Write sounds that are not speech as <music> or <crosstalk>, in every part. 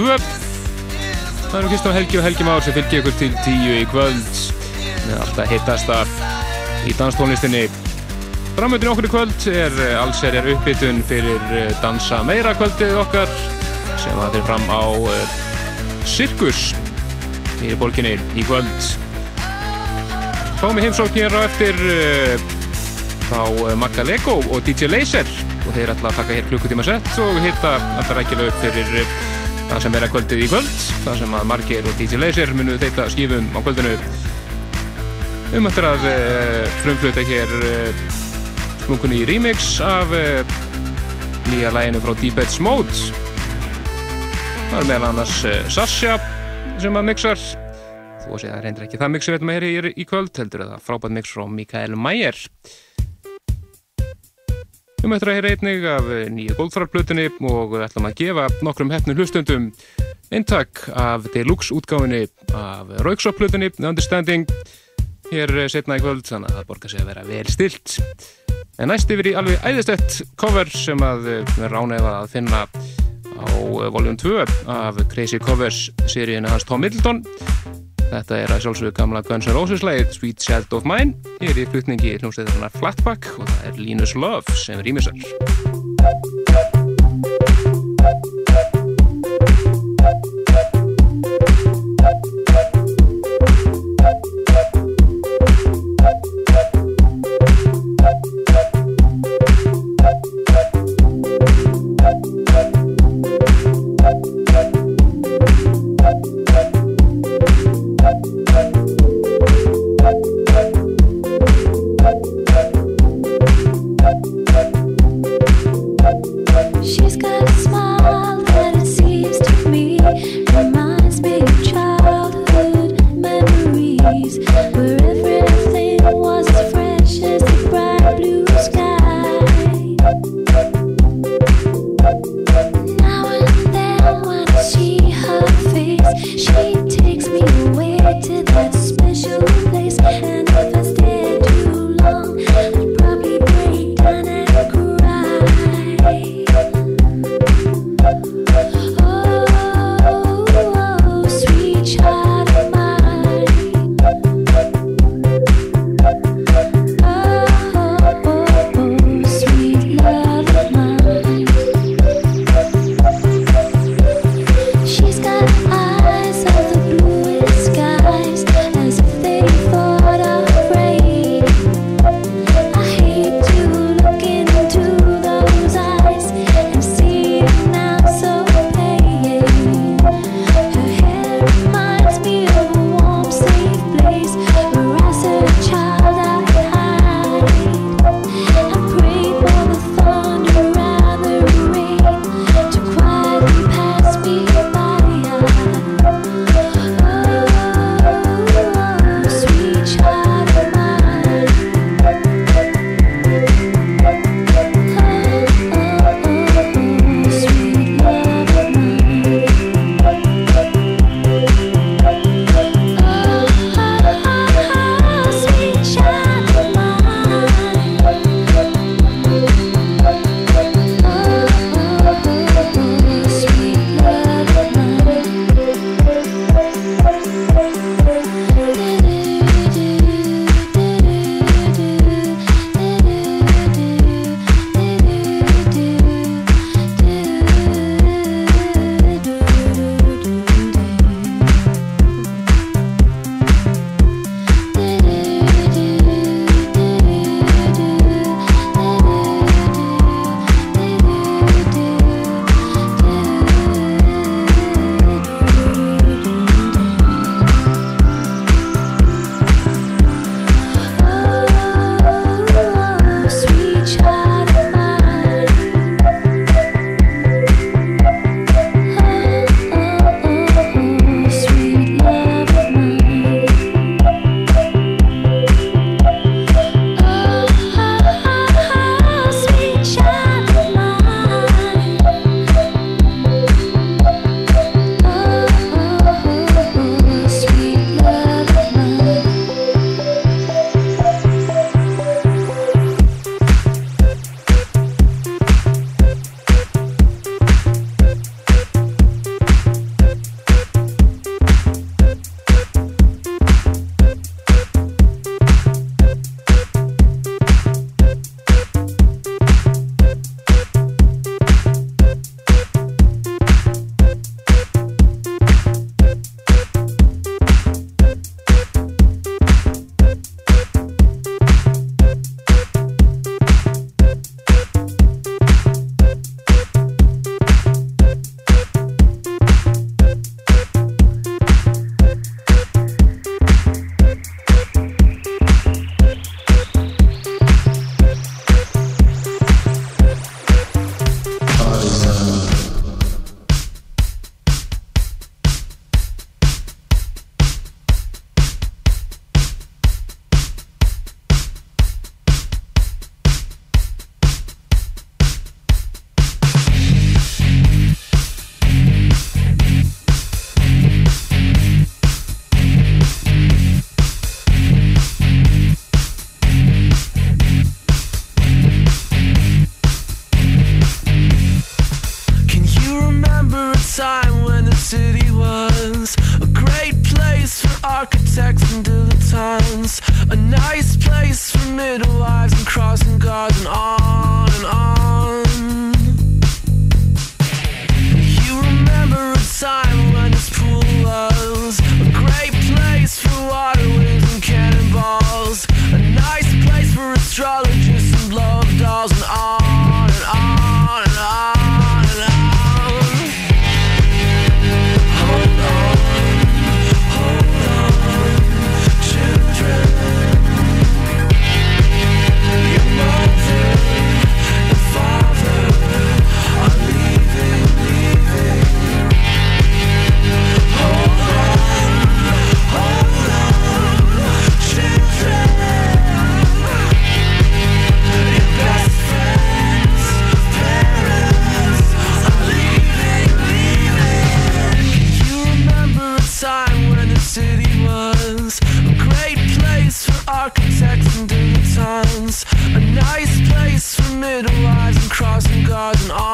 2 Það eru Kristján Helgi og Helgi Már sem fylgir ykkur til 10 í kvöld. Með alltaf hittasta í danstónlistinni. Framöndin okkur í kvöld er eh, allserjar uppbytun fyrir eh, dansa meira kvöldið okkar sem það fyrir fram á eh, Sirkus í borginni í kvöld. Fámi heimsóknir á eftir á Magda Lego og DJ Laser. Og þeir ætla að taka hér klukkutíma sett og hitta alltaf rækjala upp fyrir það sem er að kvöldið í kvöld það sem að Margir og DJ Laser munu þeita skífum á kvöldinu. Um eftir að e, frumfluta hér e, eh, smunkunni remix af e, nýja læginu frá Deep Edge Mode. Það er meðal annars Sasha sem að mixar að segja það reyndir ekki það mixar þetta með hér í kvöld heldur það frábært mix frá Mikael Mayer Um eftir að heyra einnig af nýju góldfarplutinni og við ætlum að gefa nokkrum hefnum hlustundum eintak af deluxe útgáfinni af Rauksópplutinni Understanding. Hér setna í kvöld þannig að það borgar sig að vera vel stilt en næst yfir í alveg æðistett cover sem að við ránaðum að finna á voljum 2 af Crazy Covers seríinu hans Tom Middleton Þetta er að sjálfsögðu gamla Guns N' Roses lægið Sweet Child of Mine. Ég er í flutningi hljómsveitarnar Flatback og það er Linus Love sem rýmisar. Crossing guards and on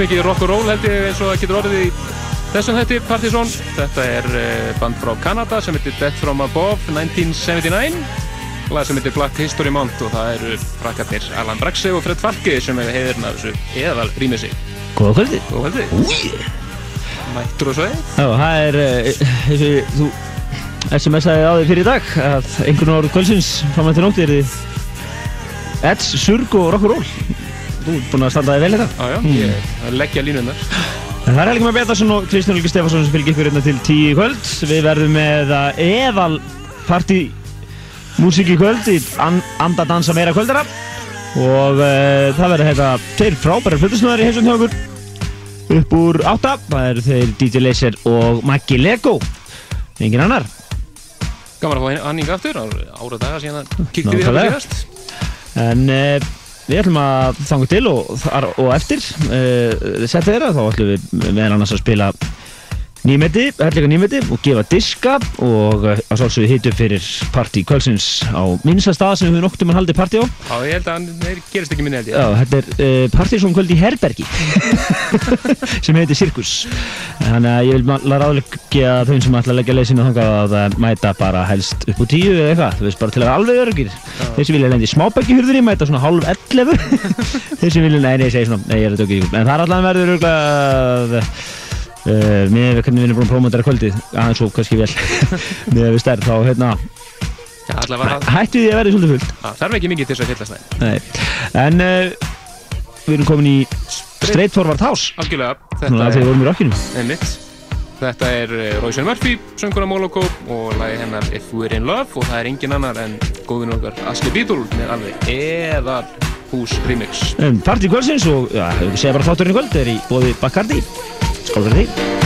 mikið rock and roll held ég eins og það getur orðið í þessum þetti Partizón. Þetta er eh, band frá Kanada sem heitir Death From Above 1979. Lag sem heitir Black History Month og það eru frakkarnir Alan Braxe og Fred Falke sem hefur heiðirinn af þessu eðal rýmið sig. Góða kvöldi Góð heldur. Úi Mættur og sveið. Já, það er eh, eins og þú SMS-aði á því fyrir í dag að einhvern orð kvöldsins fram eftir nótti er þið Edds, Surg og Rock'n'Roll Þú ert búinn að standa þig vel þetta Já, já, ég að leggja línunar. En það er Helgi með Betarsson og Kristján Helgi Stefansson sem fylgir ykkur hérna til tíu í kvöld Við verðum með að eðal partí músík í kvöld í an, anda dansa meira kvöldara og uh, það verður hérna tveir frábærar flutusnöðar í heimsum hjá okkur upp úr átta það eru þeir DJ Laser og Maggi Lego engin annar Gaman að fá hann yngi aftur, ára daga síðan að kíkti við það Nákvæmlega. síðast. En uh, við ætlum að þanga til og, og eftir uh, setja þeirra þá ætlum við meðal annars að spila nýmeti, hellega nýmeti og gefa diska og uh, að sálsögðu hitu fyrir partí kvöldsins á minnsta stað sem við höfum nokkuð mann haldið partí á. Já, ég held að hann gerist ekki minni held ég. Já, þetta er uh, partysón kvöld í Herbergi <laughs> sem heitir Sirkus. Þannig að ég vil maður ráðleggja þeim sem ætla að leggja leysinu þangað að uh, mæta bara helst upp úr tíu eða eitthvað, þú veist, bara til að vera alveg örgir. Þeir sem vilja lendi í smábækihurðinni mæta svona hálf 11. <laughs> Þeir sem vilja, nei, nei, Uh, með hvernig við erum búin að þetta kvöldið aðeins og kannski vel <laughs> með við stærð þá hérna Já, það. hættu því að verði svolítið fullt Það þarf ekki mikið til þess að fyllast það. En uh, við erum komin í Straight Forward House Algjörlega. Þetta er er uh, Royce Murphy, söngur af Moloko og lagi hennar If We're In Love og það er engin annar en góðin okkar Aski Beatle með alveg eða hús remix. um, Party kvöldsins og ja, við segja bara þátturinn kvöld er í bóði Bacardi skál fyrir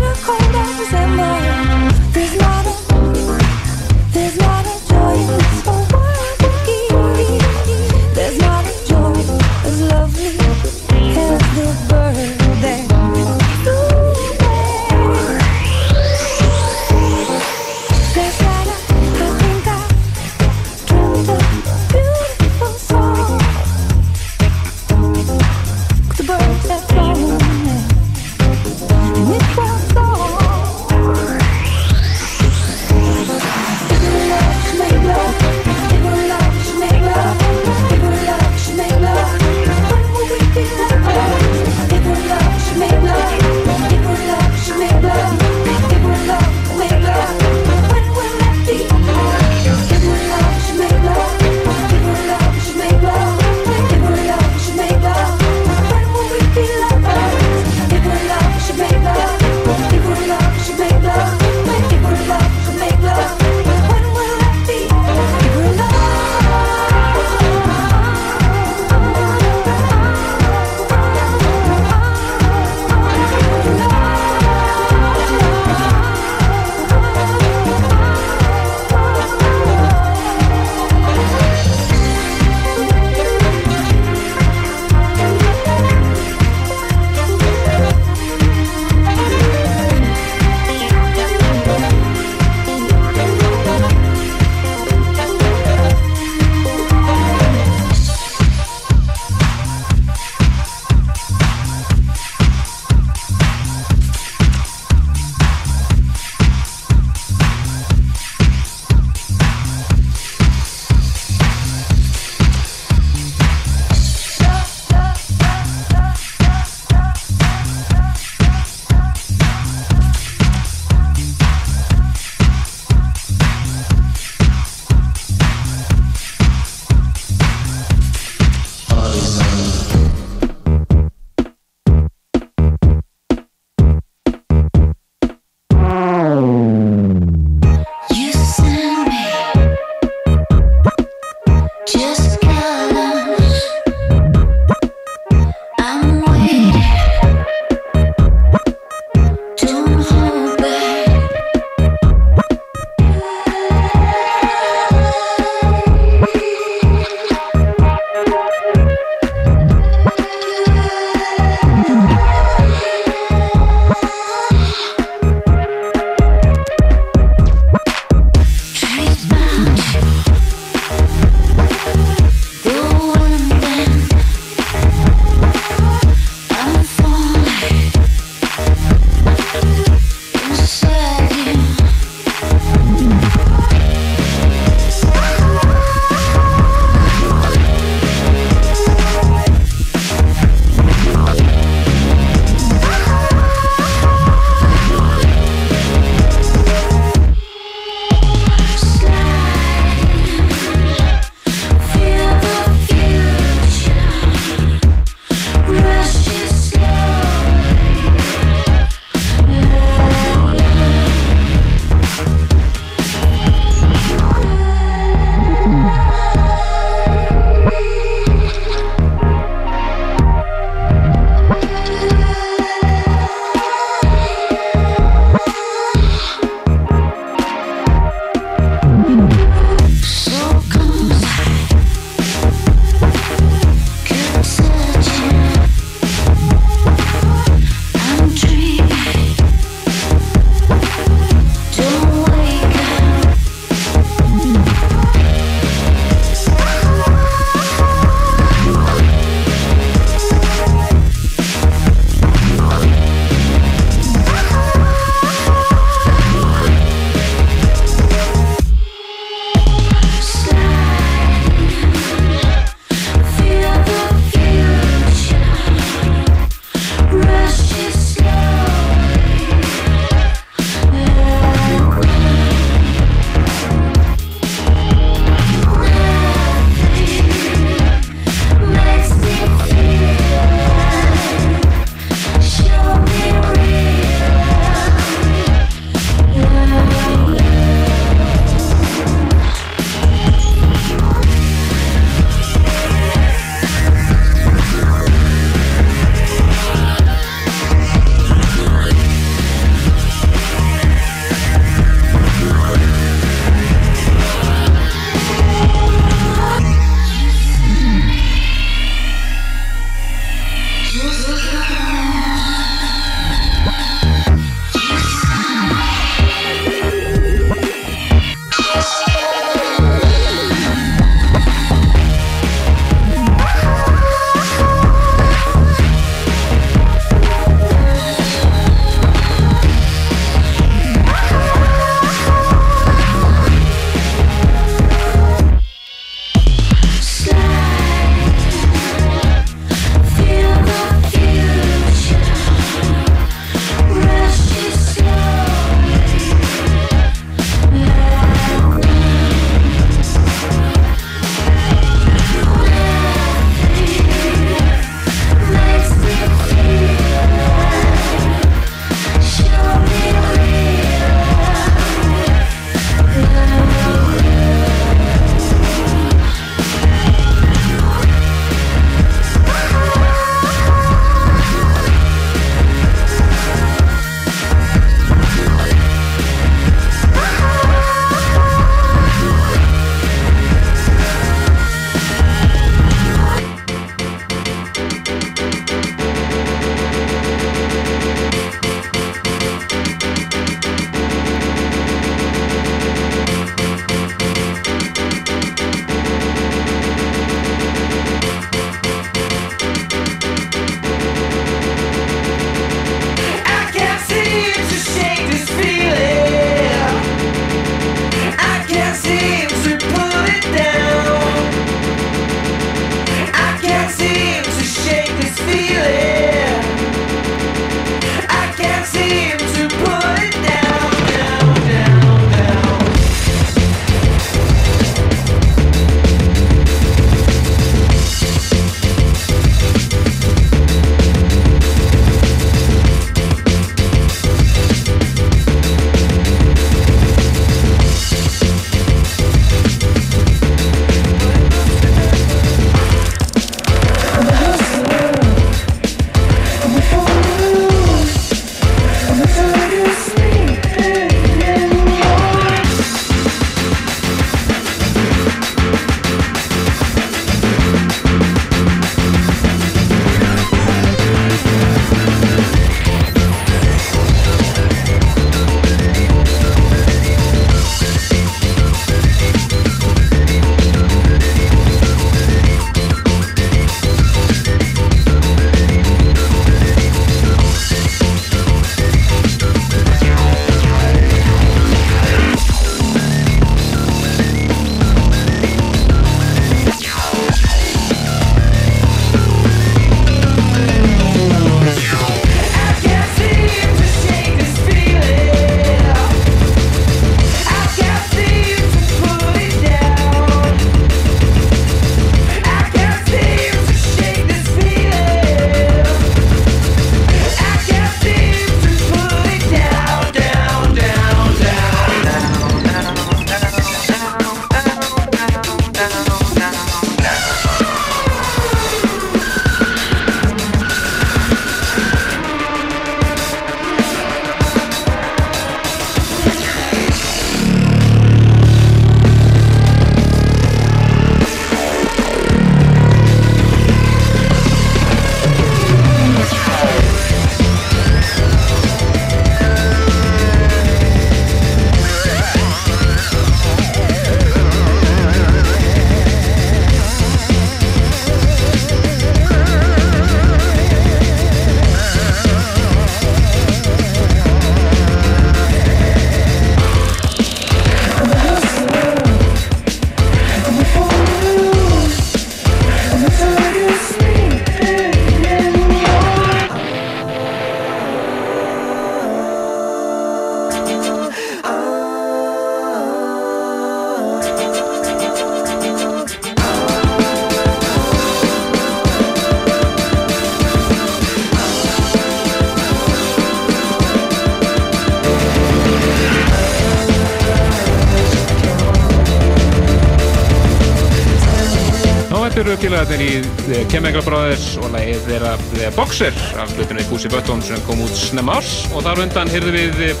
félagarnir í The Chemical Brothers og lagið þeirra The Boxer af hlutunni Búsi Böttón sem kom út snemma árs. Og þar undan heyrðu við eh,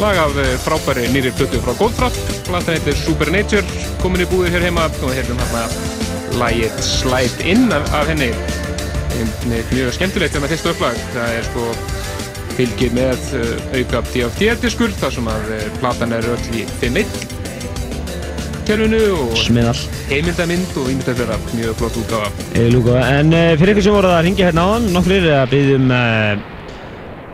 lag af eh, frábæri nýri hlutu frá Goldfrapp platan heitir Supernature komin í búðir hér heima. Og heyrðum hérna lagið Slide In af, af henni. Mjög skemmtilegt með fyrstu upplag. Það er sko fylgir með auka DFT-diskur þar sem að platan er öll í 5.1 kerfinu og heimildamind og ímyndar þeirra mjög flott útgáfa. Lúka. En uh, fyrir ykkur sem voru að ringja hérna áðan nokkrir að byggjum uh,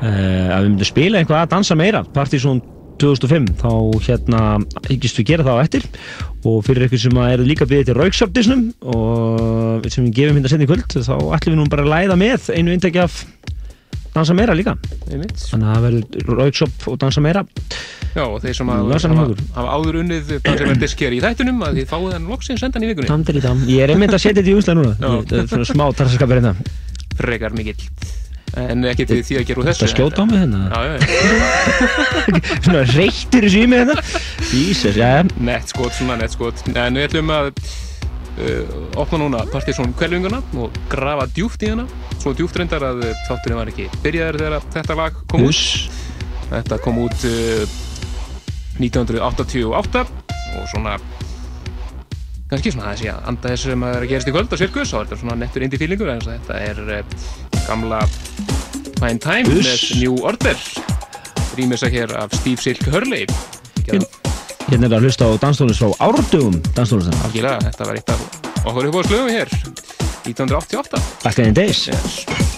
uh, að við myndum spila eitthvað að dansa meira. Partizón 2005 þá hérna hyggist við gera það á eftir. Og fyrir ykkur sem að eru líka byggðið til Rauksöpdisnum og sem við gefum hérna setni kvöld þá ætlum við nú bara að læða með einu inntæki af dansa meira líka. Þannig að það verður Rauksöp og dansa meira Já, og þeir sem hafa, hugur. hafa áður unnið það sem er diskjör í þættunum að þið fáið hann loksins sendan í vikunni. Tamdir í tam Ég er einmitt að setja þetta í úslega núna. Þetta er svona smá tarsaskapur hérna Frekar mikill. En ekki til því að gera úr þessu. Það skjóta á mig hérna. <laughs> Svona reyktir þessu í mig hérna Jesus, já Nett skot, svona nett skot. En við ætlum að uh, opna núna Partizón kvelvinguna og grafa djúft í hana. Svo djúft reyndar að uh, þátturinn var ekki byrjaður þegar þetta lag kom út. Hús Þetta kom út uh, 1988 og svona kannski svona þessi að anda þessu sem að er að gerast í kvöld á Sirkus og þetta er svona nettur indie feelingur en þetta er uh, gamla Fine Time Uss. með New Order. Rýmisa hér af Steve Silk Hurley. Hérna er að hlusta á danstónlist frá árdugum danstónlistan algjörlega, þetta var eitt af okkur upp á slöfum hér 1988 Back in the days. Yes.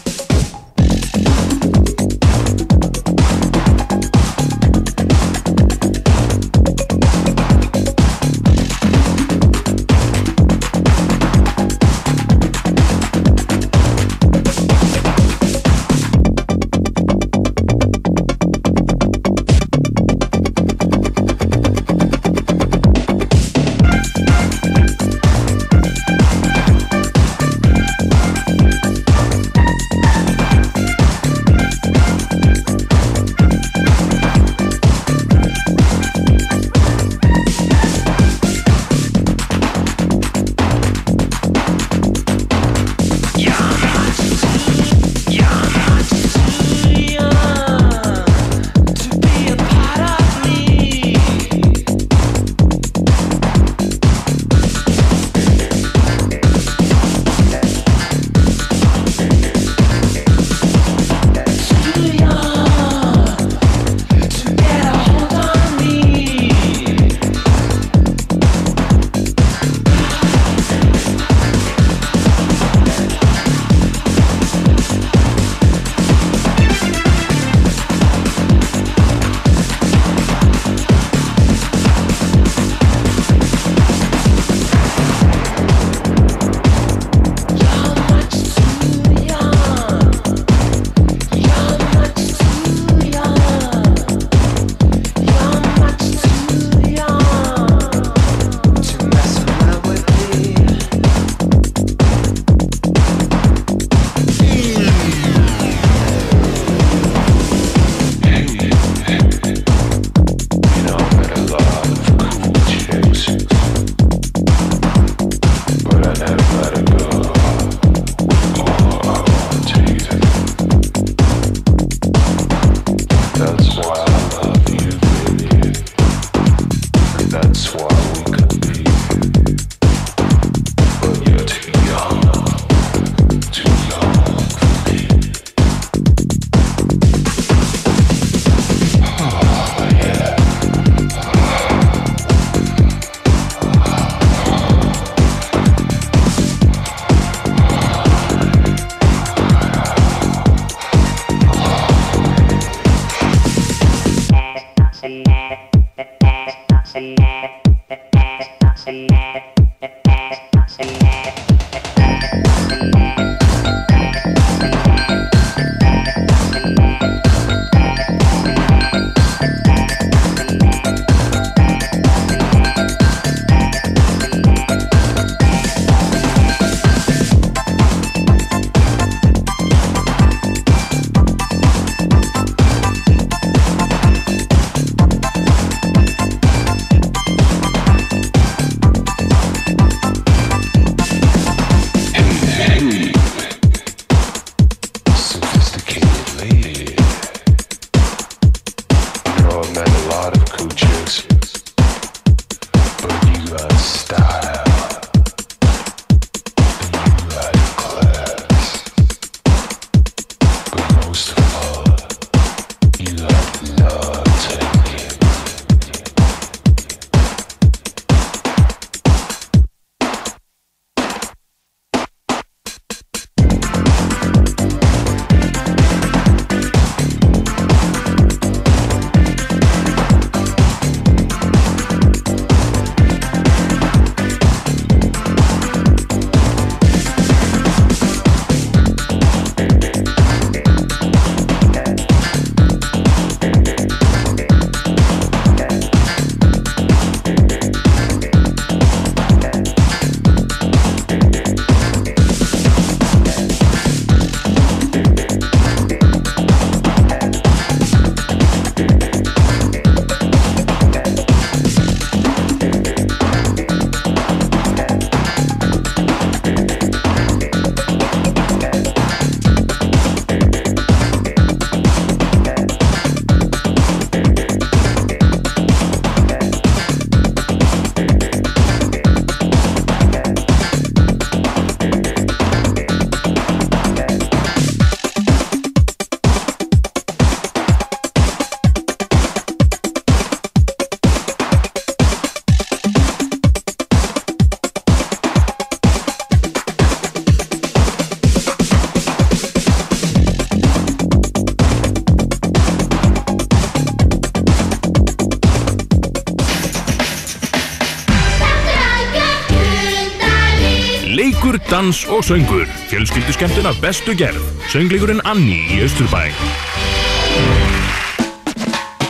Dans og söngur. Fjölskyldu skemmtun af bestu gerð. Söngleikurinn Anni í Östurbæ.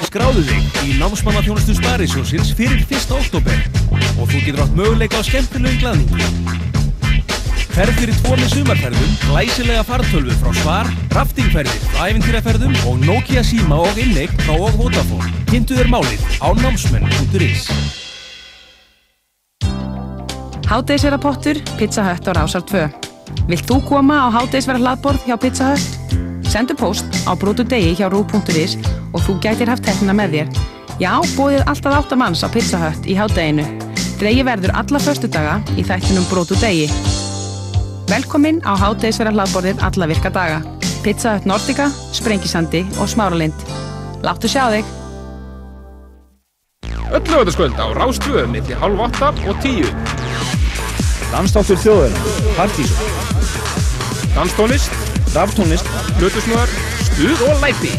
Skráðu þig í námsmannaþjónustu Sparisjónsins fyrir 1. oktober og þú getur átt möguleika á skemmtilegum glaðningi. Ferð fyrir tvo með sumarferðum, glæsilega fartölvu frá Svar, raftingferðir æfintýraferðum og Nokia Síma og Inneik frá og Vodafone. Kynntu þér málið á námsmenn.is Hádegisverðarpottur, Pizza Hut á Rásar 2. Vilt þú koma á hádegisverðar hlaðborð hjá Pizza Hut? Sendu post á brotu degi hjá rú.is og þú gætir haft teknina með þér. Já, bóðið alltaf áttamanns á Pizza Hut í hádeginu. Dregi verður alla föstudaga í þættinum brotu degi. Velkomin á hádegisverðar hlaðborðið alla virka daga. Pizza Hut Nordica, Sprengisandi og Smáralind. Láttu sjá þig! Öll lögataskvöld á Rástvö milli halv 8 og 10. Dansdáttur þjóðina, partísum, Danstónlist, raftónlist hlutusnöðar, stuð og læti.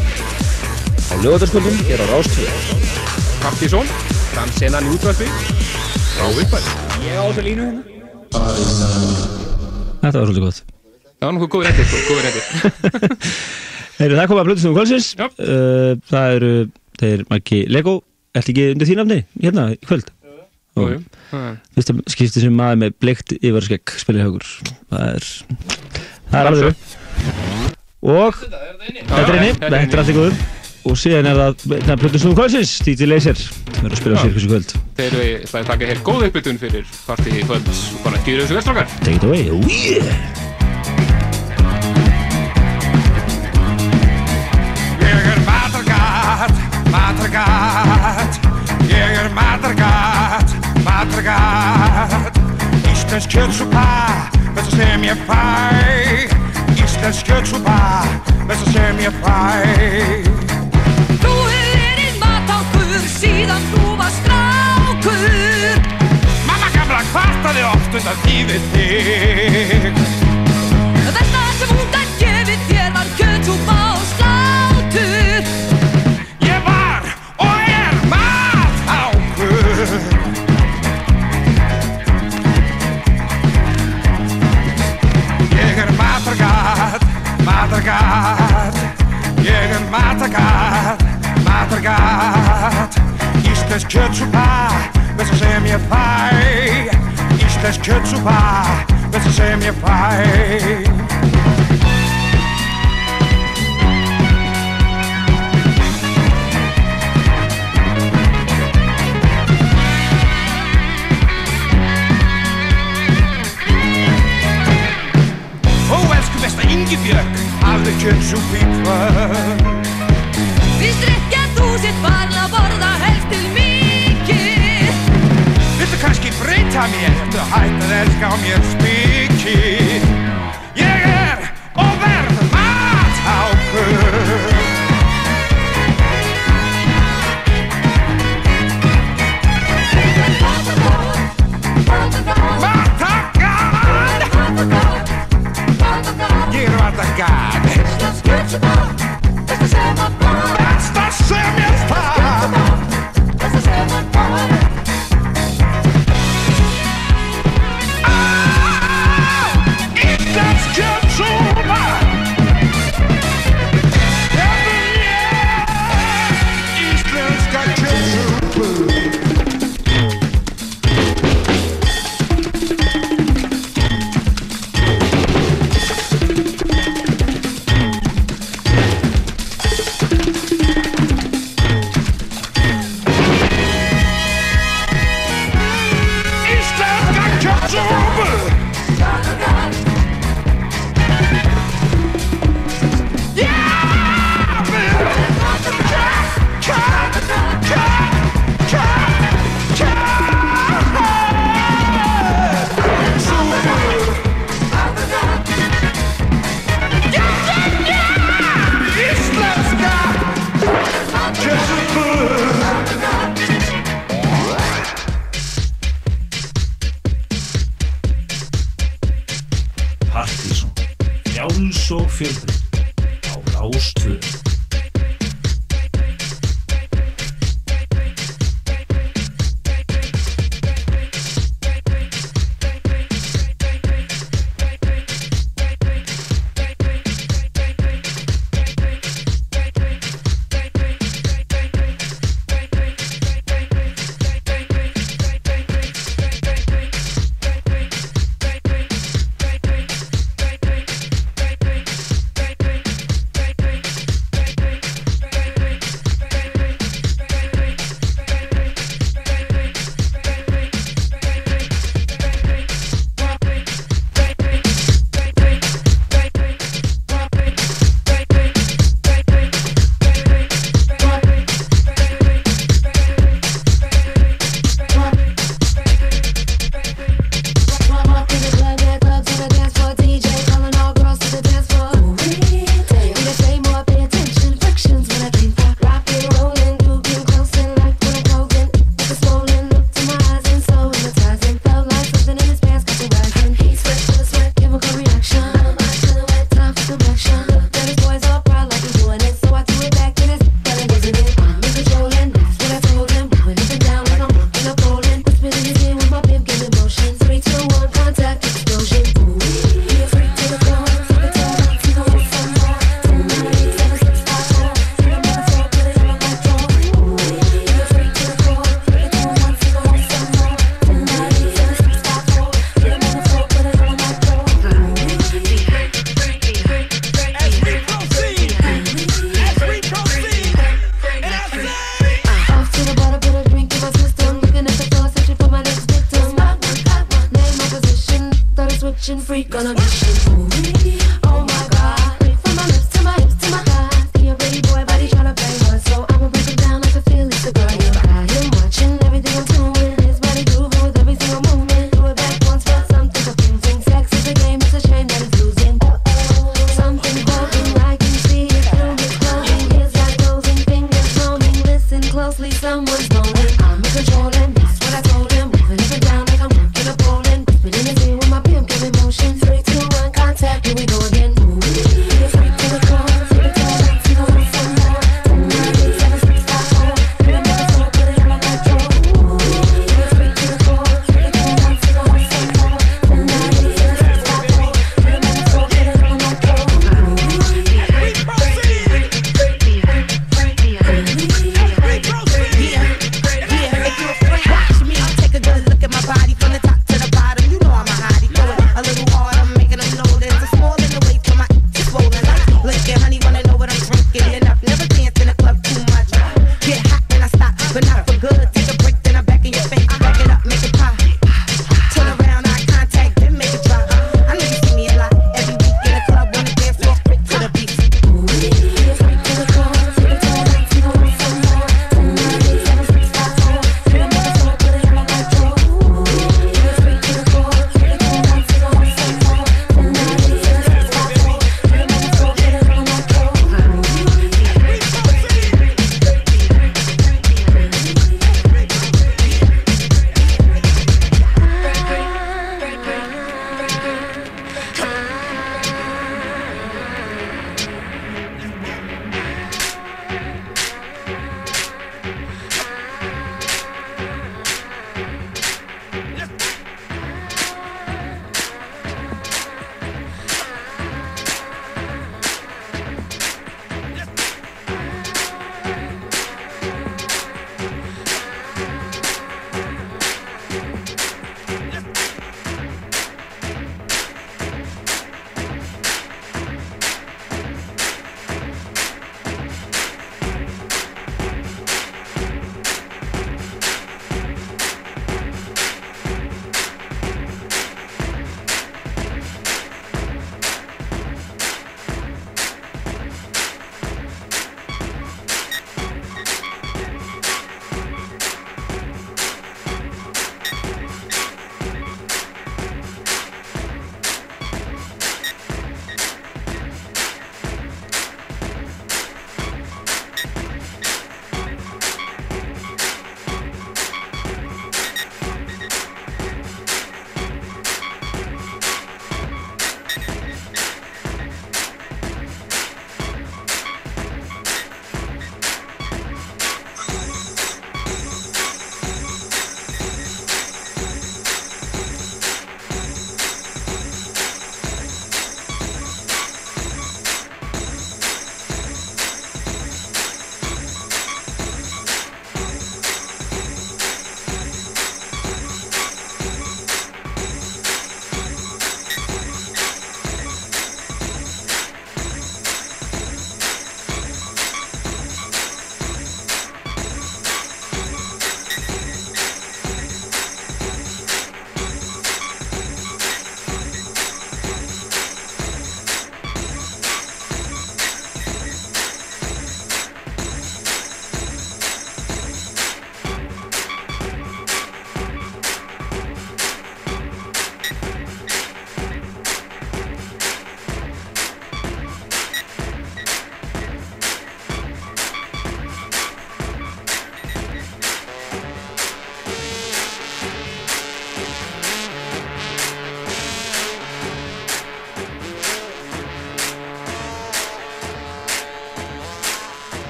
á lögataskvöldum er á Rástvöð. Partíson, dansenan í frá uppæð. Ég á þessu línu hérna. Þetta var svolítið gott. Það var nokkuð góður réttir, góður réttir. <laughs> Heyrðu, það kom að blötu sem kvöldsins. Já. Uh, það eru, þeir Maggi Lego, ertu ekki undir þín nafni hérna í kvöld? Það- Fyrsta skipti sem maður með bleikt yfirskegg spilir högur. Það er, það er alveg. Og þetta er inni, þetta er alltaf góður. Og síðan er það, það er blötu sem kvöldsins, DJ Laser, sem er að spila á sirkus í kvöld. Þeir eru ætlaði að taka hér góð uppbytun fyrir partí í kvöld. Bara gýra þessu vestlokkar. Take it away, oh yeah! Ég er matargat, matargat Ég er matargat, matargat Íslensk kjötsúpa, besta sem ég fæ. Íslensk kjötsúpa, besta sem ég fæ. Þú hefur verið matangur síðan þú var strákur. Mamma gamla kvartaði oft undan því við þig. Þetta sem hún gætt gefið þér var kjötsúpa matargat Ég er matargat, matargat Íslensk kjötsúpa, besta sem ég fæ Íslensk kjötsúpa, besta Ingibjörg I've the kids who people Því strekkja þú sitt barna borða helst til mikið. Viltu kannski breyta mér Þú hætti að elska á mér spikið? Ég er og verð matákur God. It's the Samuel. It's the Samuel. It's the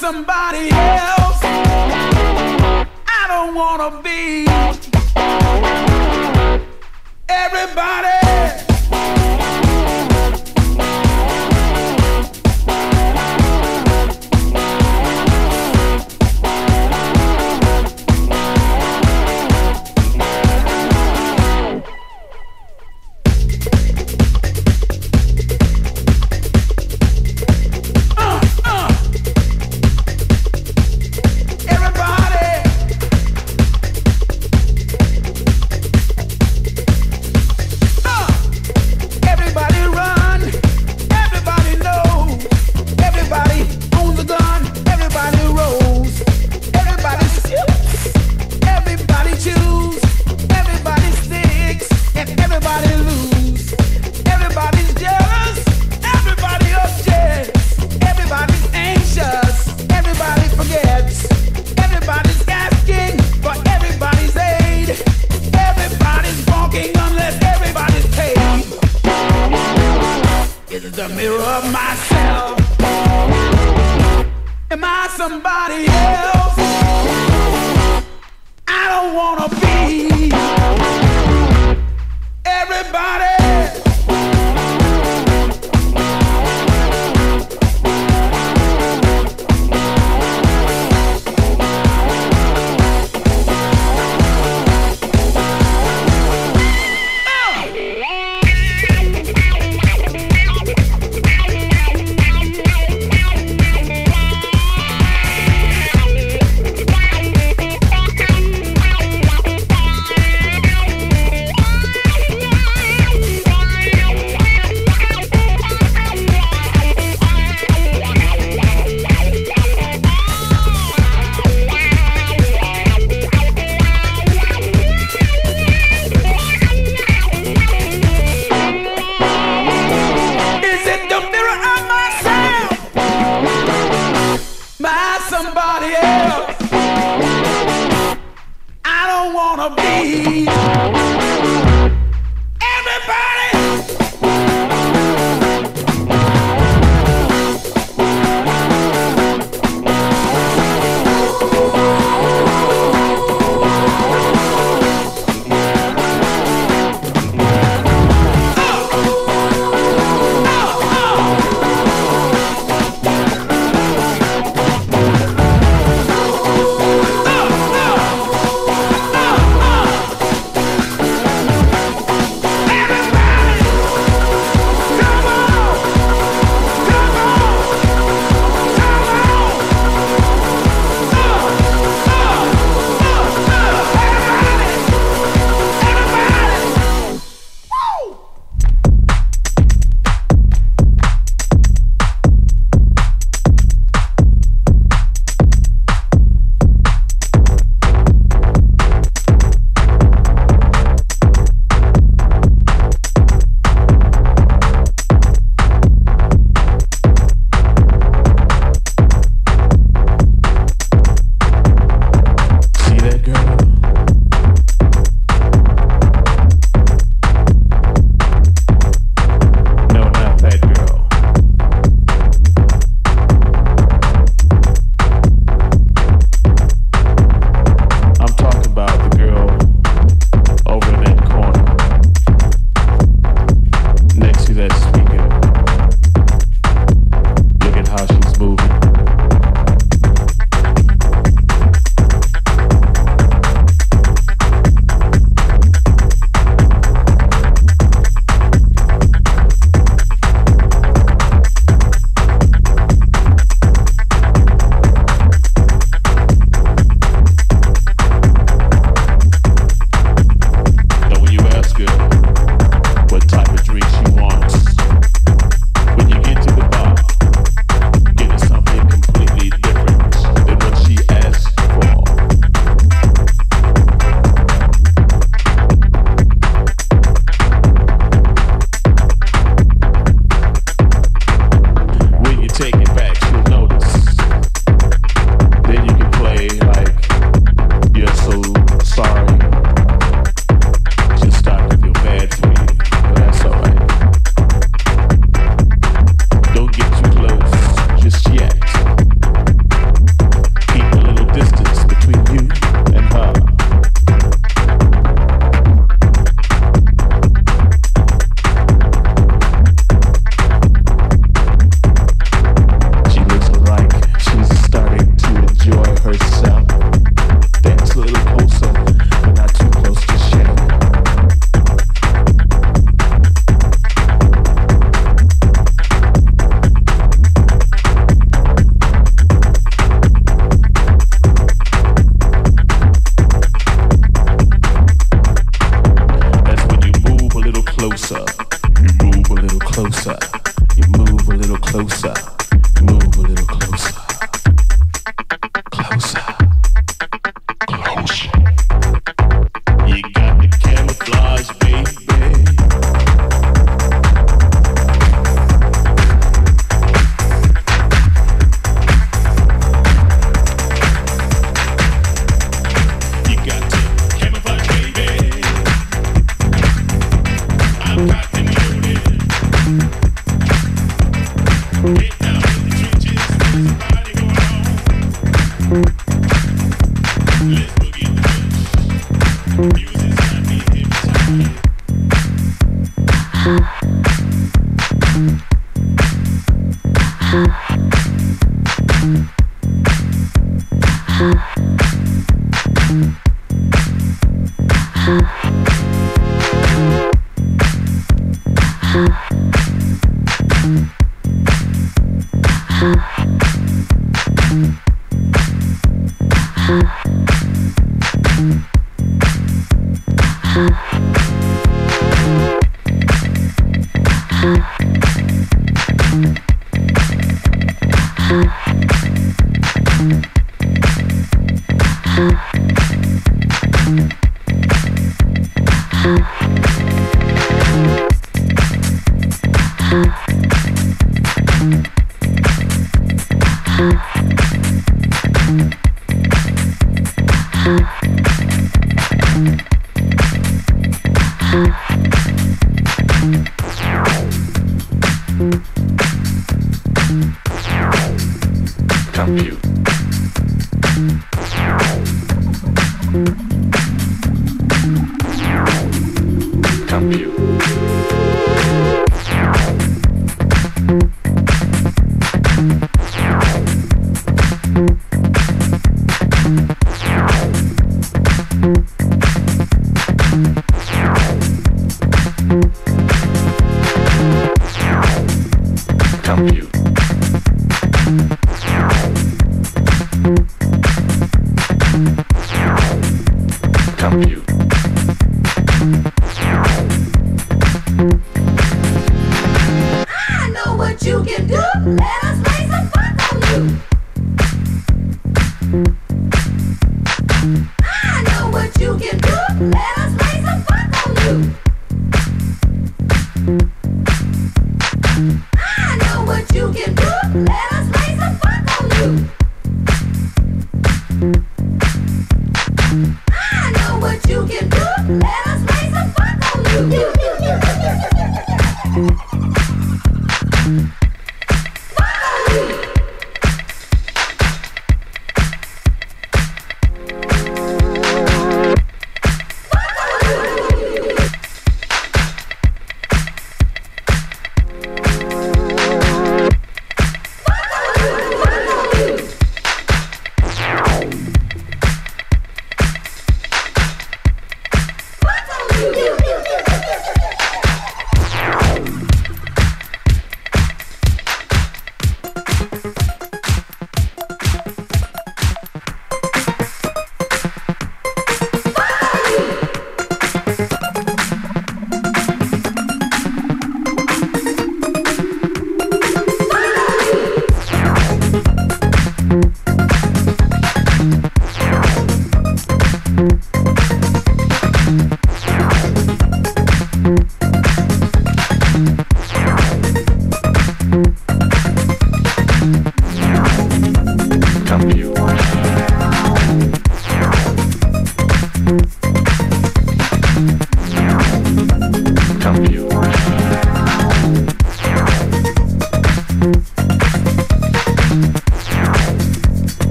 somebody else? I don't wanna be everybody.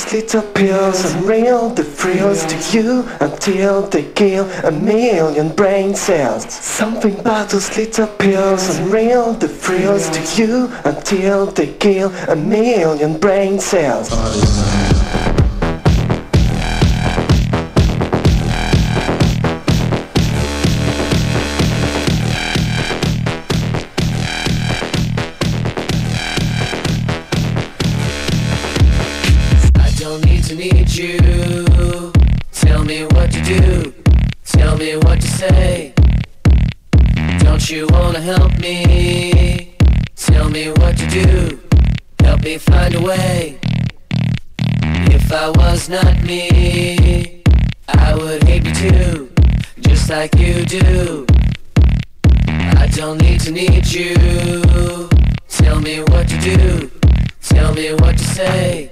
These little pills and real, the frills to you until they kill a million brain cells. Something about those little pills and real, the frills to you until they kill a million brain cells. If I was not me, I would hate you too, just like you do. I don't need to need you. Tell me what to do, tell me what to say.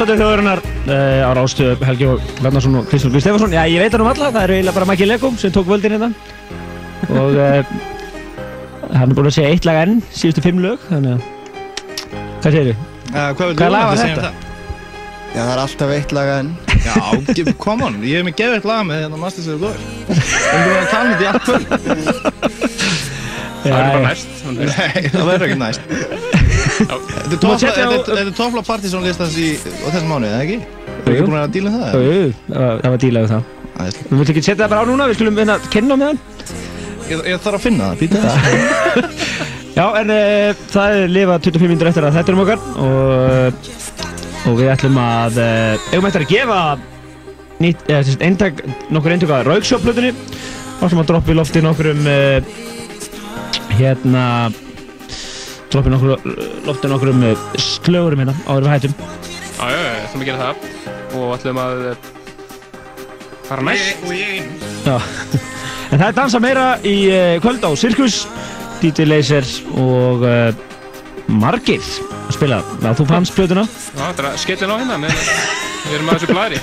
Dansandi þjóðurinnar uh, á rástu Helgi og Bjarnarsson og Kristján Guð Stefansson. Já, ég veit hann um alla, það eru eiginlega bara Maki Lego sem tók völdin hérna. Og uh, hann er búinn að segja eitt lag enn, síðustu fimm lög, þannig að... Hvað segir þið? Uh, hvað Hvað lag var þetta? Já, það er alltaf eitt lag enn. Já, come on, ég hef mig gefið eitt lag með hérna Masters of the Glory. Við erum að tala um þetta í allt kvöld. Það er bara næst. <laughs> Nei, það verður ekki næst. Þetta er toppla partysón listans í þessum mánuði, eða ekki? Jú. ekki búin að díla um það? Jú, það var- dílað við það. Við viljum ekki setja það bara á núna, við skulum vinna að kenna með hann. Ég, þarf að finna það, býta <laughs> það. Já, en uh, það er lifa 25 minnur eftir að þetta er um okkar og, og við ætlum að uh, eigum eftir að gefa eintak, nokkur eintök að Rauksjóplutunni og ætlum að droppa í lofti nokkur um hérna droppa í nokkur um uh, slögurum hérna áður við hættum Já, já, já, ætlum að gera það og ætlum að eh, fara næst. Já. en það er dansa meira í uh, kvöld á Sirkus DJ Laser og uh, margir að spila Já, þú fannst plötuna Já, þetta er að skellin á hérna, með, við erum að þessu blæri.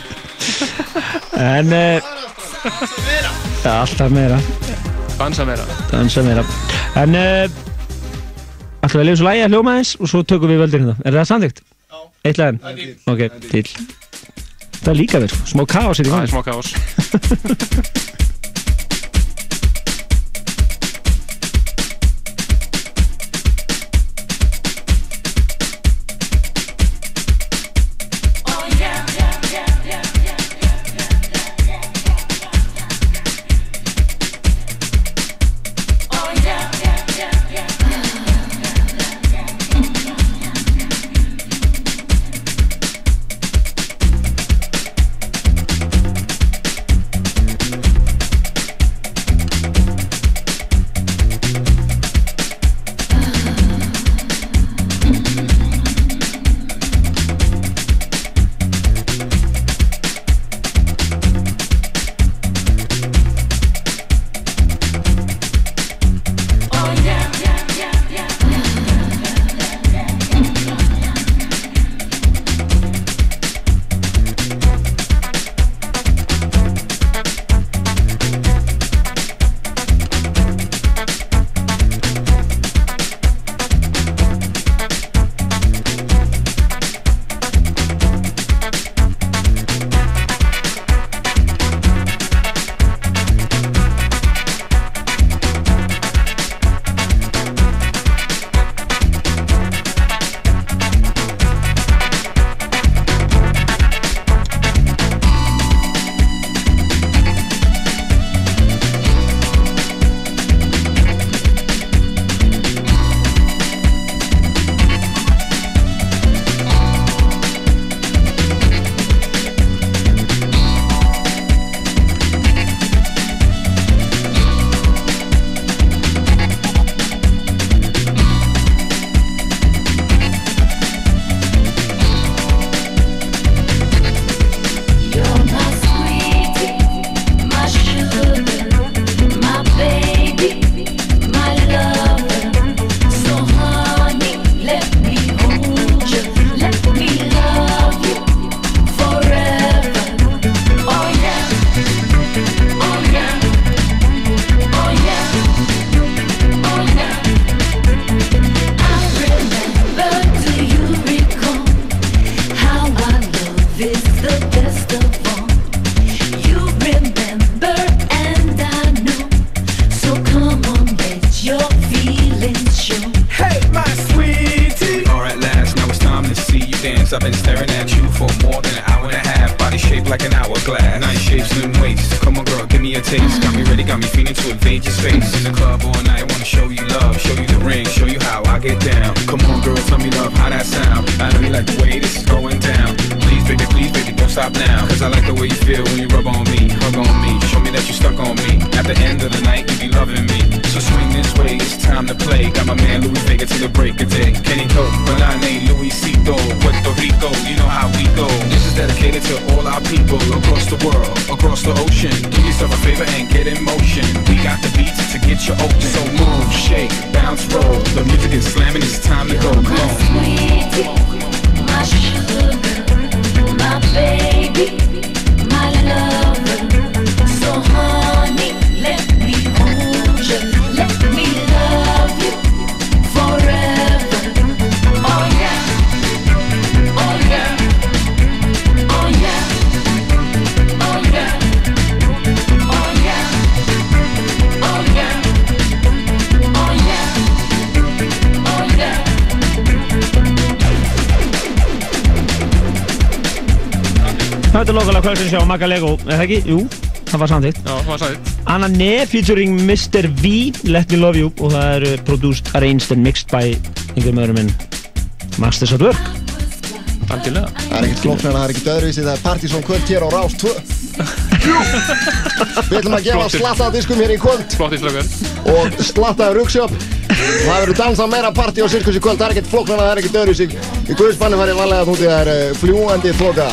En uh, alltaf meira Dansa meira. Dansa meira En uh, ætlum við lifa svo lægi að hljóma eins og svo tökum við völdin hérna. Er það samþygt? Já. Eitt lagin? Ok, til Það er líka verið, smá kaos er í Það er smá kaos. <laughs> Ne featuring Mr. V, Let Me Love You og það eru produced, arranged and mixed by einhverjum öðrum en Masters at Work. Algjörlega. Það er ekkert flóknar, það er ekkert öðruvísi, það er Partizón kvöld hér á Rás 2. Við ætlum að gefa slattaða diskum hér í kvöld og slattaða rugsjöp. Það verður dansað meira partí á sirkus í kvöld, það er ekkert flóknar, það er ekkert öðruvísi. Í Guðspannu fær ég vanlega að núti það er uh, fljúandi þoka.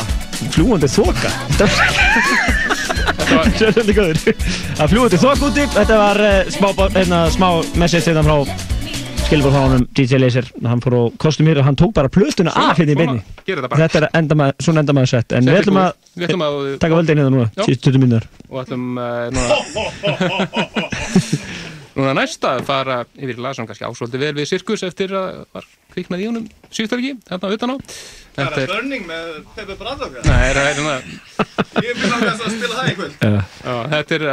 Fljúandi þoka? Þetta var góður. Það fljúandi þoka úti, þetta var uh, smá, hérna, smá message hérna frá honum DJ Laser. Hann fór á kostumir og hann tók bara plötuna af hérna í beinni. Þetta. Þetta er enda maður, svona enda maður sett. En við ætlum að, Við ætlum að- taka völdin hérna núna, síðust 20 minnur. Og ætlum uh, núna... <laughs> núna næsta að fara yfir lag sem kannski ásvöldi vel við sirkus eftir að var kviknað í honum síðustölgi, hérna utan á. Það Þetta er Burning með Pepe Braddock eða? Nei, það er hérna... Ég vil langast að spila það í kvöld. Já. Já, þetta er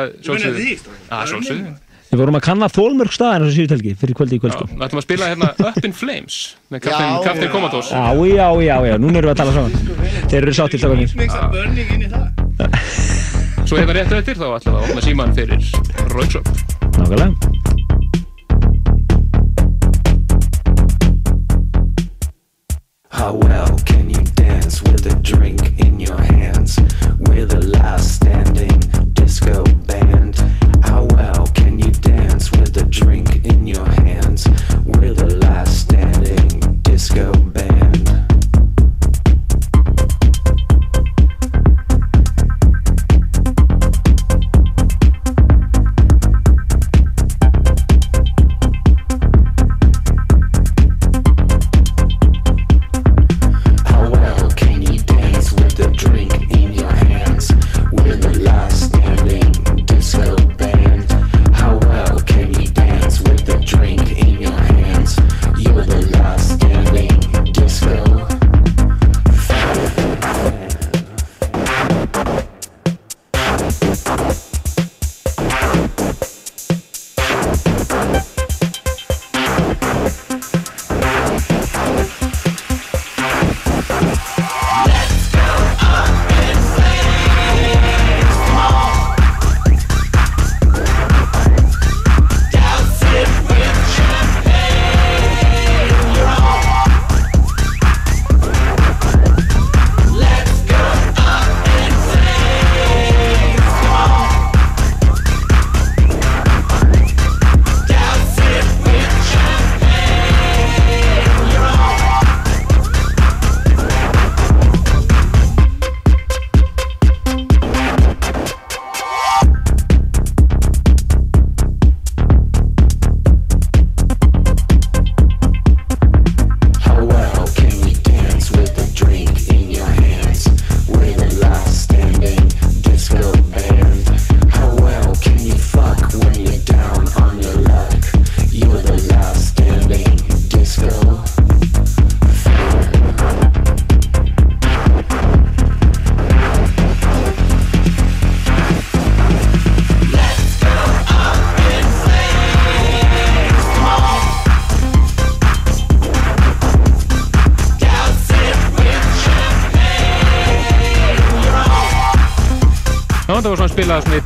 því, strákar. Já, sjálfsögðu. Við vorum að kanna þólmörg staðin á þessu síðutelgi fyrir kvöldi í kvöld sko. Við ætlum að spila hérna Up in Flames með Captain, Captain já. Já, já, já, núna erum við að tala saman. Þeir eru sáttir stafgarnir. Mixa Burning inn í það. Svo hérna rétt eftir þá ætlum við að opna síman fyrir Rauksöp. Nákvæmlega. How well can you dance with a drink in your hands? We're the last standing disco band. How well can you dance with a drink in your hands? We're the last standing disco band.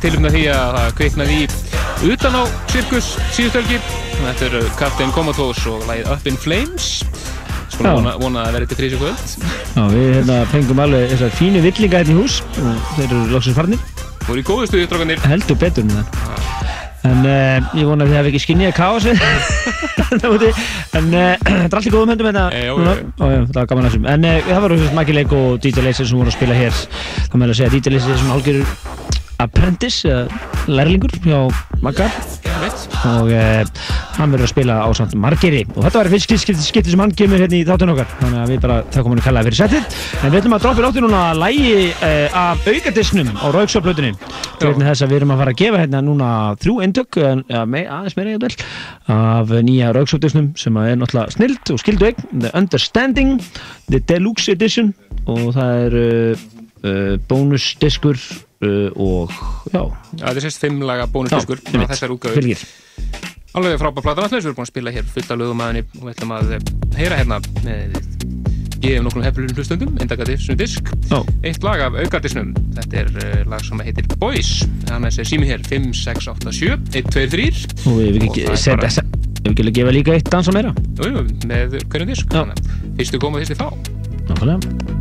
Tilumna því að það kviknaði í utan á sirkus síðustölgi. Þetta eru Captain Comatose og lagið Up in Flames. Svona vona, vona að vera til frísi kvöld. Já, við hérna fengum alveg þessar fínu villinga hérna í hús og þeir eru loksins farnir. Voru í góðu stuði, strákanir. Heldur betur með það. En uh, ég vona að þið hafi ekki skinnið að kási <laughs> þarna úti. En uh, <clears throat> þetta er allt í góðum höndum hérna. Eh, já, já. Ó, já, það var gaman að þessum. En uh, það voru Maggi Leik og DJ Laser sem voru að spila hér. Það meðal að segja DJ Laser er svona hálfgerður apprentice, lærlingur? Hjá Magga. Og uh, hann verður að spila á samt margeri og þetta var fyrst skipti, sem hann kemur hérna í þáttun okkar. Þannig að við bara þakkum hann að kalla fyrir settið. En við ætlum að droppa í lóttu núna lægi uh, af aukadisnum á Rauksjóplötunni til þess að við erum að fara að gefa hérna núna þrjú eindök ja, me, aðeins meira ég af nýja Rauksjópdisnum sem er náttúrulega snild og skildu eign The Understanding The Deluxe Edition. Og það er uh, uh, bónusdiskur og já. Þetta er sérst fimm laga bónusdiskur Já, einmitt. þessar Fylgir. Alveg frábær platan alltaf, við erum búin að spila hér fullt af lögum aðinni og við ætlum að eh, heyra hérna með gefum nokkrum hefðlunum hlustundum, indagatisnum disk. Já. eitt lag af aukardisnum þetta er uh, lag sem heitir Boys. Það með þessi sími hér 5, 6, 8, 7 1, 2, 3 og við hefum ekki það bara- þess Ef við ekki að gefa líka eitt dans á meira. Jú, með hverjum disk. Þannig að fyrstu koma fyrstu fá. Nákvæmlega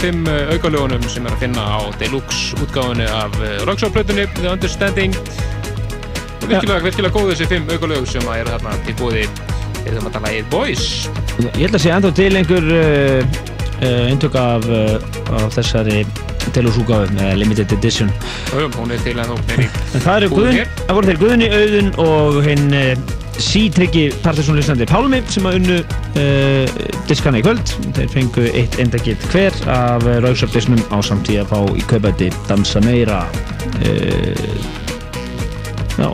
5 eh, aukalögunum sem er að finna á Deluxe útgáðinu af eh, Rockstar-plötunni The Understanding. Og virkilega, ja. virkilega góðu þessi 5 aukalög sem að eru þarna til bóði eða um að tala í boys. Ég held að sé ennþá til einhver eh, uh, uh, inntök af, uh, af þessari Deluxe-útgáðu með limited edition. Um, Hún er til ennþá En það eru Guðun, það voru þeir Guðunni, Auðun og hinn sítryggi Partisónlýsandi Pálmi sem að unnu uh, diskana í kvöld. Þeir fengu eitt endagitt hver af Rauðsöpdisnum á samtíð að fá í kaupæti Dansa meira uh, já,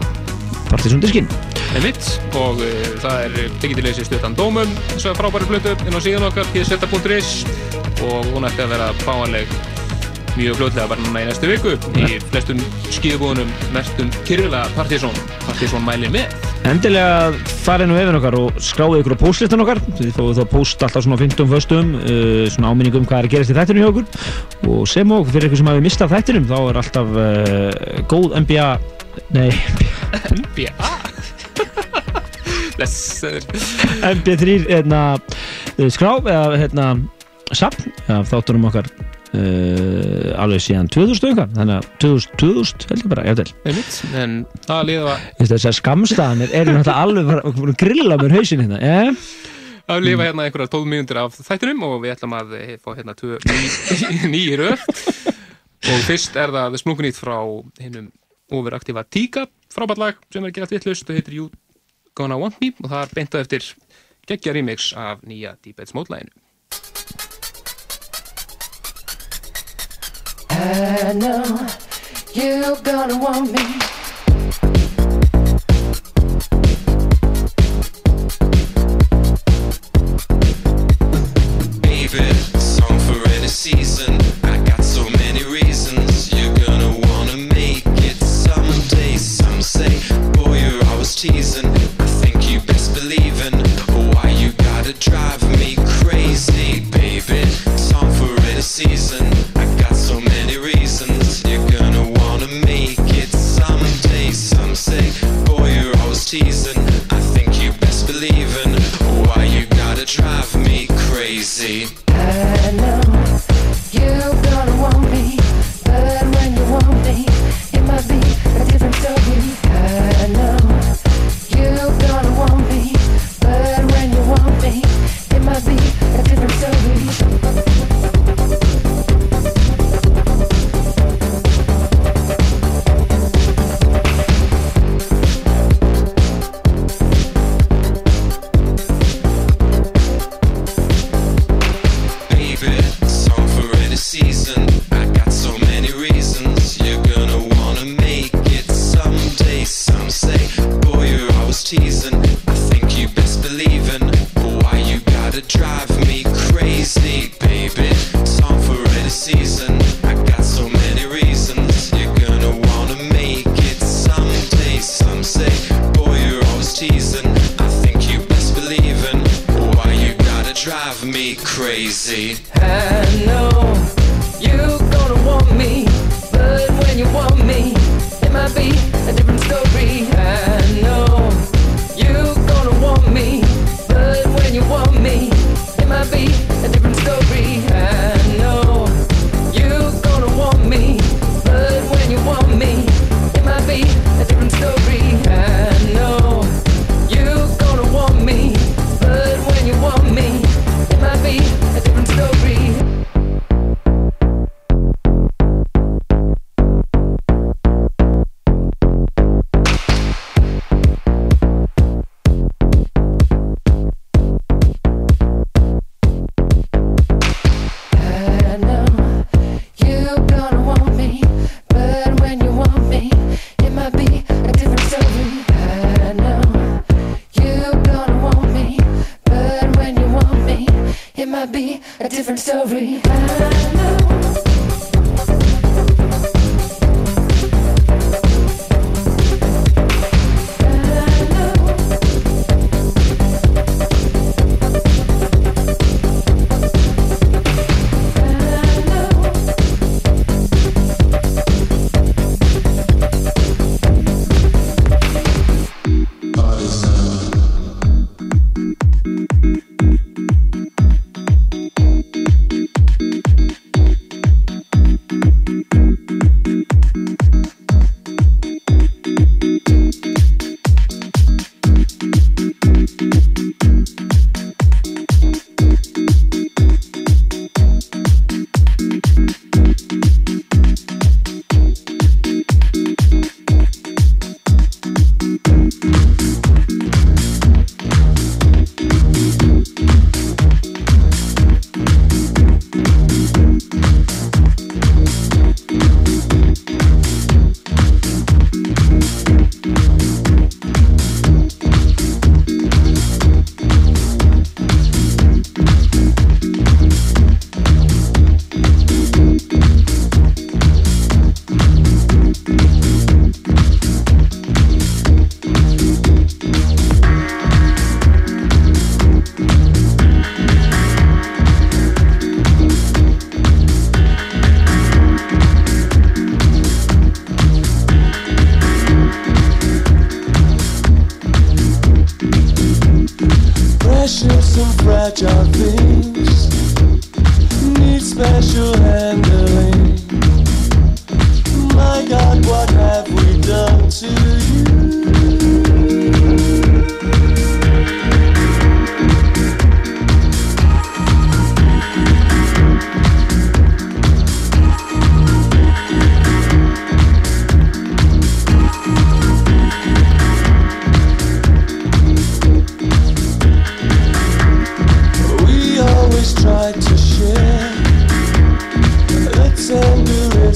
Partiðsson-diskinn. Einmitt, og uh, það er til þessi stuttan dómum þess að frábæri blötu inn á síðan okkar pseta.is og hún ætti að vera fáanleg mjög fljótlega bara núna í næstu viku í flestum skíðbúðunum mestum kyrfilega Partiðsson Partiðsson mæli með Endilega farið nú yfir okkar og skráðu ykkur á postlistan okkar. Þið fóðu þá post alltaf svona á 15 föstum uh, svona áminningum hvað er að gerast í þættinum hjá okkur. Og sem og fyrir ykkur sem hafi mistað þættinum þá er alltaf uh, góð NBA nei NBA <laughs> Blessaður. MP3 hérna, uh, skrá eða hérna sapn af þáttunum okkar Uh, alveg síðan 2000 eitthvað þannig að 2000, 2000 held ég bara einmitt, en það liða þess að skamstaðan er, er alveg bara grilla mér hausin hérna eh? að lifa hérna einhverja 12 mínútur af þættinum og við ætlum að eh, fá hérna nýjir <laughs> öll og fyrst er það smlugunýtt frá hinnum overaktífa Tíka frábært lag sem er gerað vittlust og heitir You Gonna Want Me og það er beintað eftir geggja remix af nýja Deep Ed Smótlæginu I know you're gonna want me.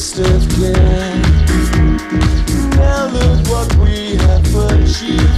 crystal clear. Now look what we have achieved.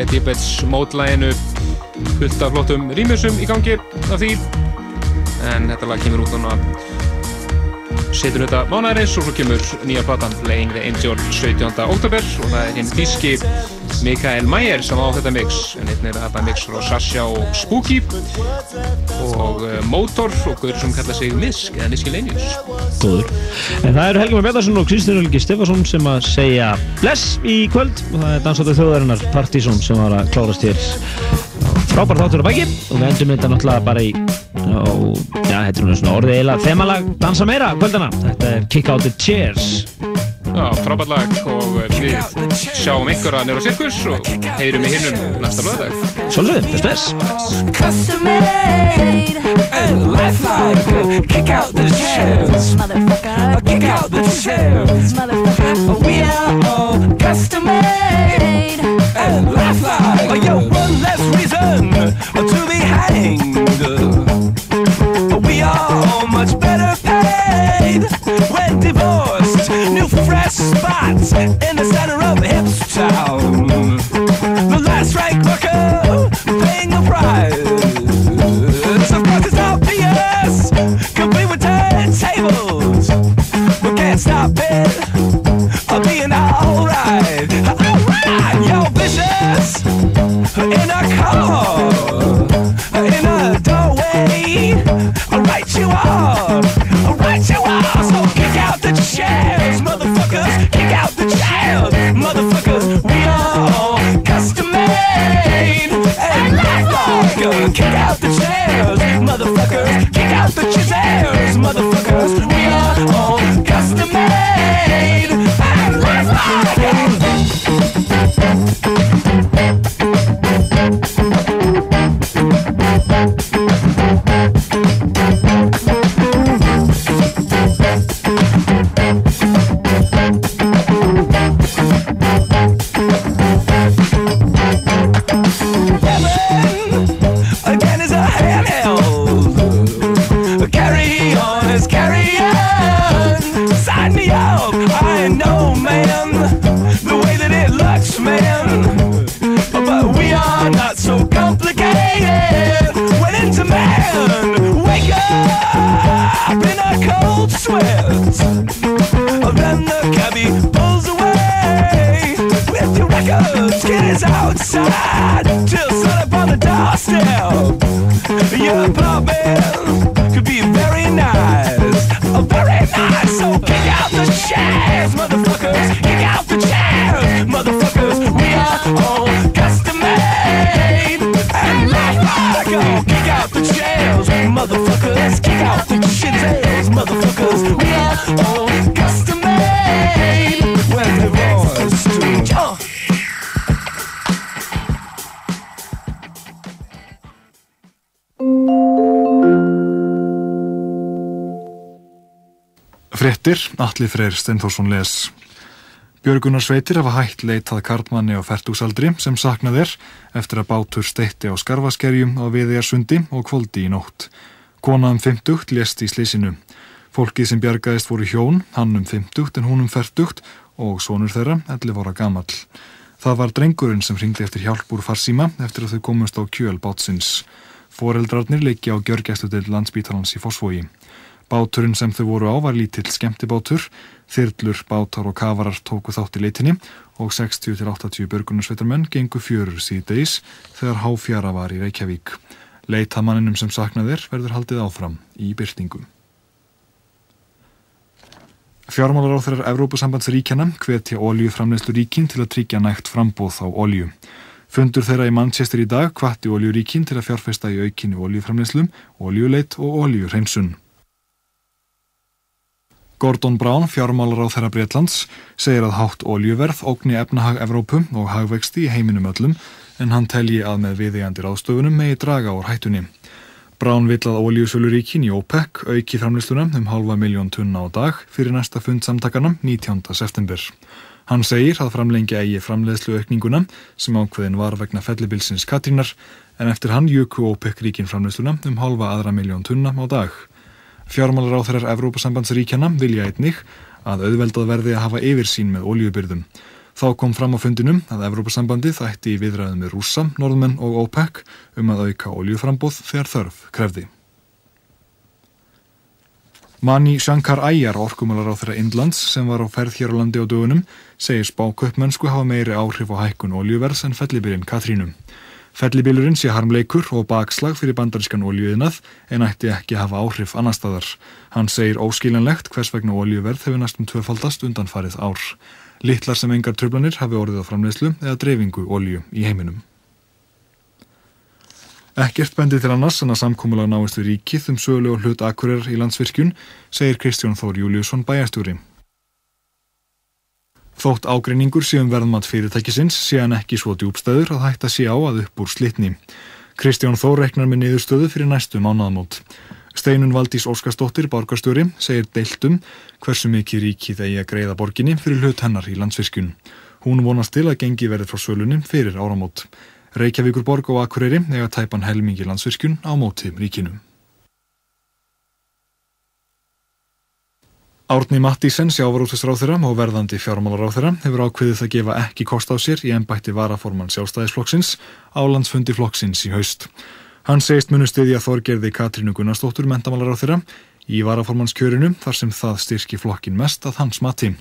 Nýja Tibets mótlæginu. Fullt af flottum rýmisum í gangi af því. En þetta lag kemur út núna. Setur þetta mánæðarins og svo kemur nýja platan Playing the Angel 17. oktober og það er hinn þíski Mikael Mayer sem á þetta mix. En einn er þetta mix frá Sasha og Spooky. Og uh, Motor og guður sem kalla sig Misk eða Miscellaneous Góður. En það eru Helgi Már Bjarnarsson og Kristinn Ulgi Stefansson sem að segja bless í kvöld. Og það er dansáttu þjóðarinnar Partizón sem var að klárast hér. Frábært þáttur á bæki og við endum þetta náttúrulega bara í á, já, þetta er svona orðið eiginlega þemalag dansa meira kvöldana. Þetta er Kick Out the Chairs Já, frábært lag og uh, við sjáum ykkur að nýra sirkus og heyrum í hinnum næsta lögdag Svolítið, best best Custom made and lifelike. Kick out the chairs, motherfucker. Kick out the chairs, motherfucker. We are all custom made and lifelike. Yo, one less reason to be hanged. All much better paid divorced. New fresh spots in the center of the Hips Town. Atli Freyr Steinþórsson les. Björgunar sveitir hafa hætt leitað karlmanni á færtúsaldri sem saknað er eftir að bátur steitti á skarfaskerjum á viðegarsundi og kvöldi í nótt. Kona um 50 lést í slísinu. Fólkið sem bjargaðist voru hjón, hann um 50 en hún um 40 og sonur þeirra 11 ára gamall. Það var drengurinn sem ringdi eftir hjálp úr farsíma eftir að þau komust á kjöl bátsins. Foreldrarnir leiki á gjörgæslu til landsbítalans í Fossvogi. Báturinn sem þau voru á var lítill skemmtibátur, þyrlur, bátar og kafarar tóku þátt í leitinni og 60-80 börgunarsveitarmenn gengu fjörur síðdeis þegar háfjara var í Reykjavík. Leitamanninum sem saknaðir verður haldið áfram í byrtingum. Fjármálar á þeirrar Evrópusambandsríkjana hvetja oljuframleyslu ríkin til að tryggja nægt frambóð á olju. Fundur þeirra í Manchester í dag hvatti oljuríkin til að fjárfesta í aukinni oljuframleyslum, oljuleit og oljureinsun. Gordon Brown, fjármálar á þeirra Breitlands, segir að hátt oljuverð ógni efnahag Evrópu og hagvexti í heiminum öllum en hann telji að með viðeigandi ráðstöfunum megi draga úr hættunni. Brown vill að oljusöluríkin í OPEC auki framlýsluna um halva miljón tunna á dag fyrir næsta fund samtakana 19. september. Hann segir að framlengja eigi framleiðslu aukninguna sem ákveðin var vegna fellibilsins Katrínar en eftir hann jöku OPEC ríkin framleiðsluna um halva aðra miljón tunna á dag. Fjármálar á þeirrar Evrópasambandsríkjana vilja einnig að auðveldað verði að hafa yfirsýn með oljubyrðum. Þá kom fram á fundinum að Evrópasambandið ætti í viðræðum með rússa, norðmenn og OPEC um að auka oljuframbóð þegar þörf krefði. Mani Shankar Æjar, orkumálar á þeirra Indlands sem var á ferð hér á landi á dögunum, segir spáköpmennsku hafa meiri áhrif á hækkun oljuverðs en fellibyrinn Katrínum. Fellibylurinn sé harmleikur og bakslag fyrir bandarískan oljuðinað en ætti ekki hafa áhrif annar staðar. Hann segir óskiljanlegt hvers vegna oljuverð hefur næstum tvöfaldast undanfarið ár. Littlar sem engar tröflanir hafi orðið á framleiðslu eða dreifingu olju í heiminum. Ekkert bendið til annars en að samkómulag náist við ríkið um sölu og hlut akkurir í landsvirkjun, segir Kristján Þór Júliusson bæjarstjóri. Þótt ágreiningur sé um verðmatt fyrirtækisins sé hann ekki svo djúbstæður að hætta sé á að upp úr slitni. Kristján Þór reknar með niðurstöðu fyrir næstu mánaðamót. Steinun Valdís Óskarsdóttir, borgarstjóri, segir deiltum hversu mikið ríkið eigi að greiða borginni fyrir hlut hennar í landsvirkjun. Hún vonast til að gengi verið frá sölunni fyrir áramót. Reykjavíkur borg og Akureyri eiga tæpan helmingi landsvirkjun á móti ríkinu. Árni Mattísen, sjávarútisráþurra og verðandi fjármálaráþurra hefur ákveðið að gefa ekki kost á sér í ennbætti varaforman sjálfstæðisflokksins á landsfundi flokksins í haust. Hann segist munu stiðja Þorgerði Katrínu Gunnarsdóttur mentamálaráþurra í varaformannskjörinu þar sem það styrki flokkin mest að hans mati.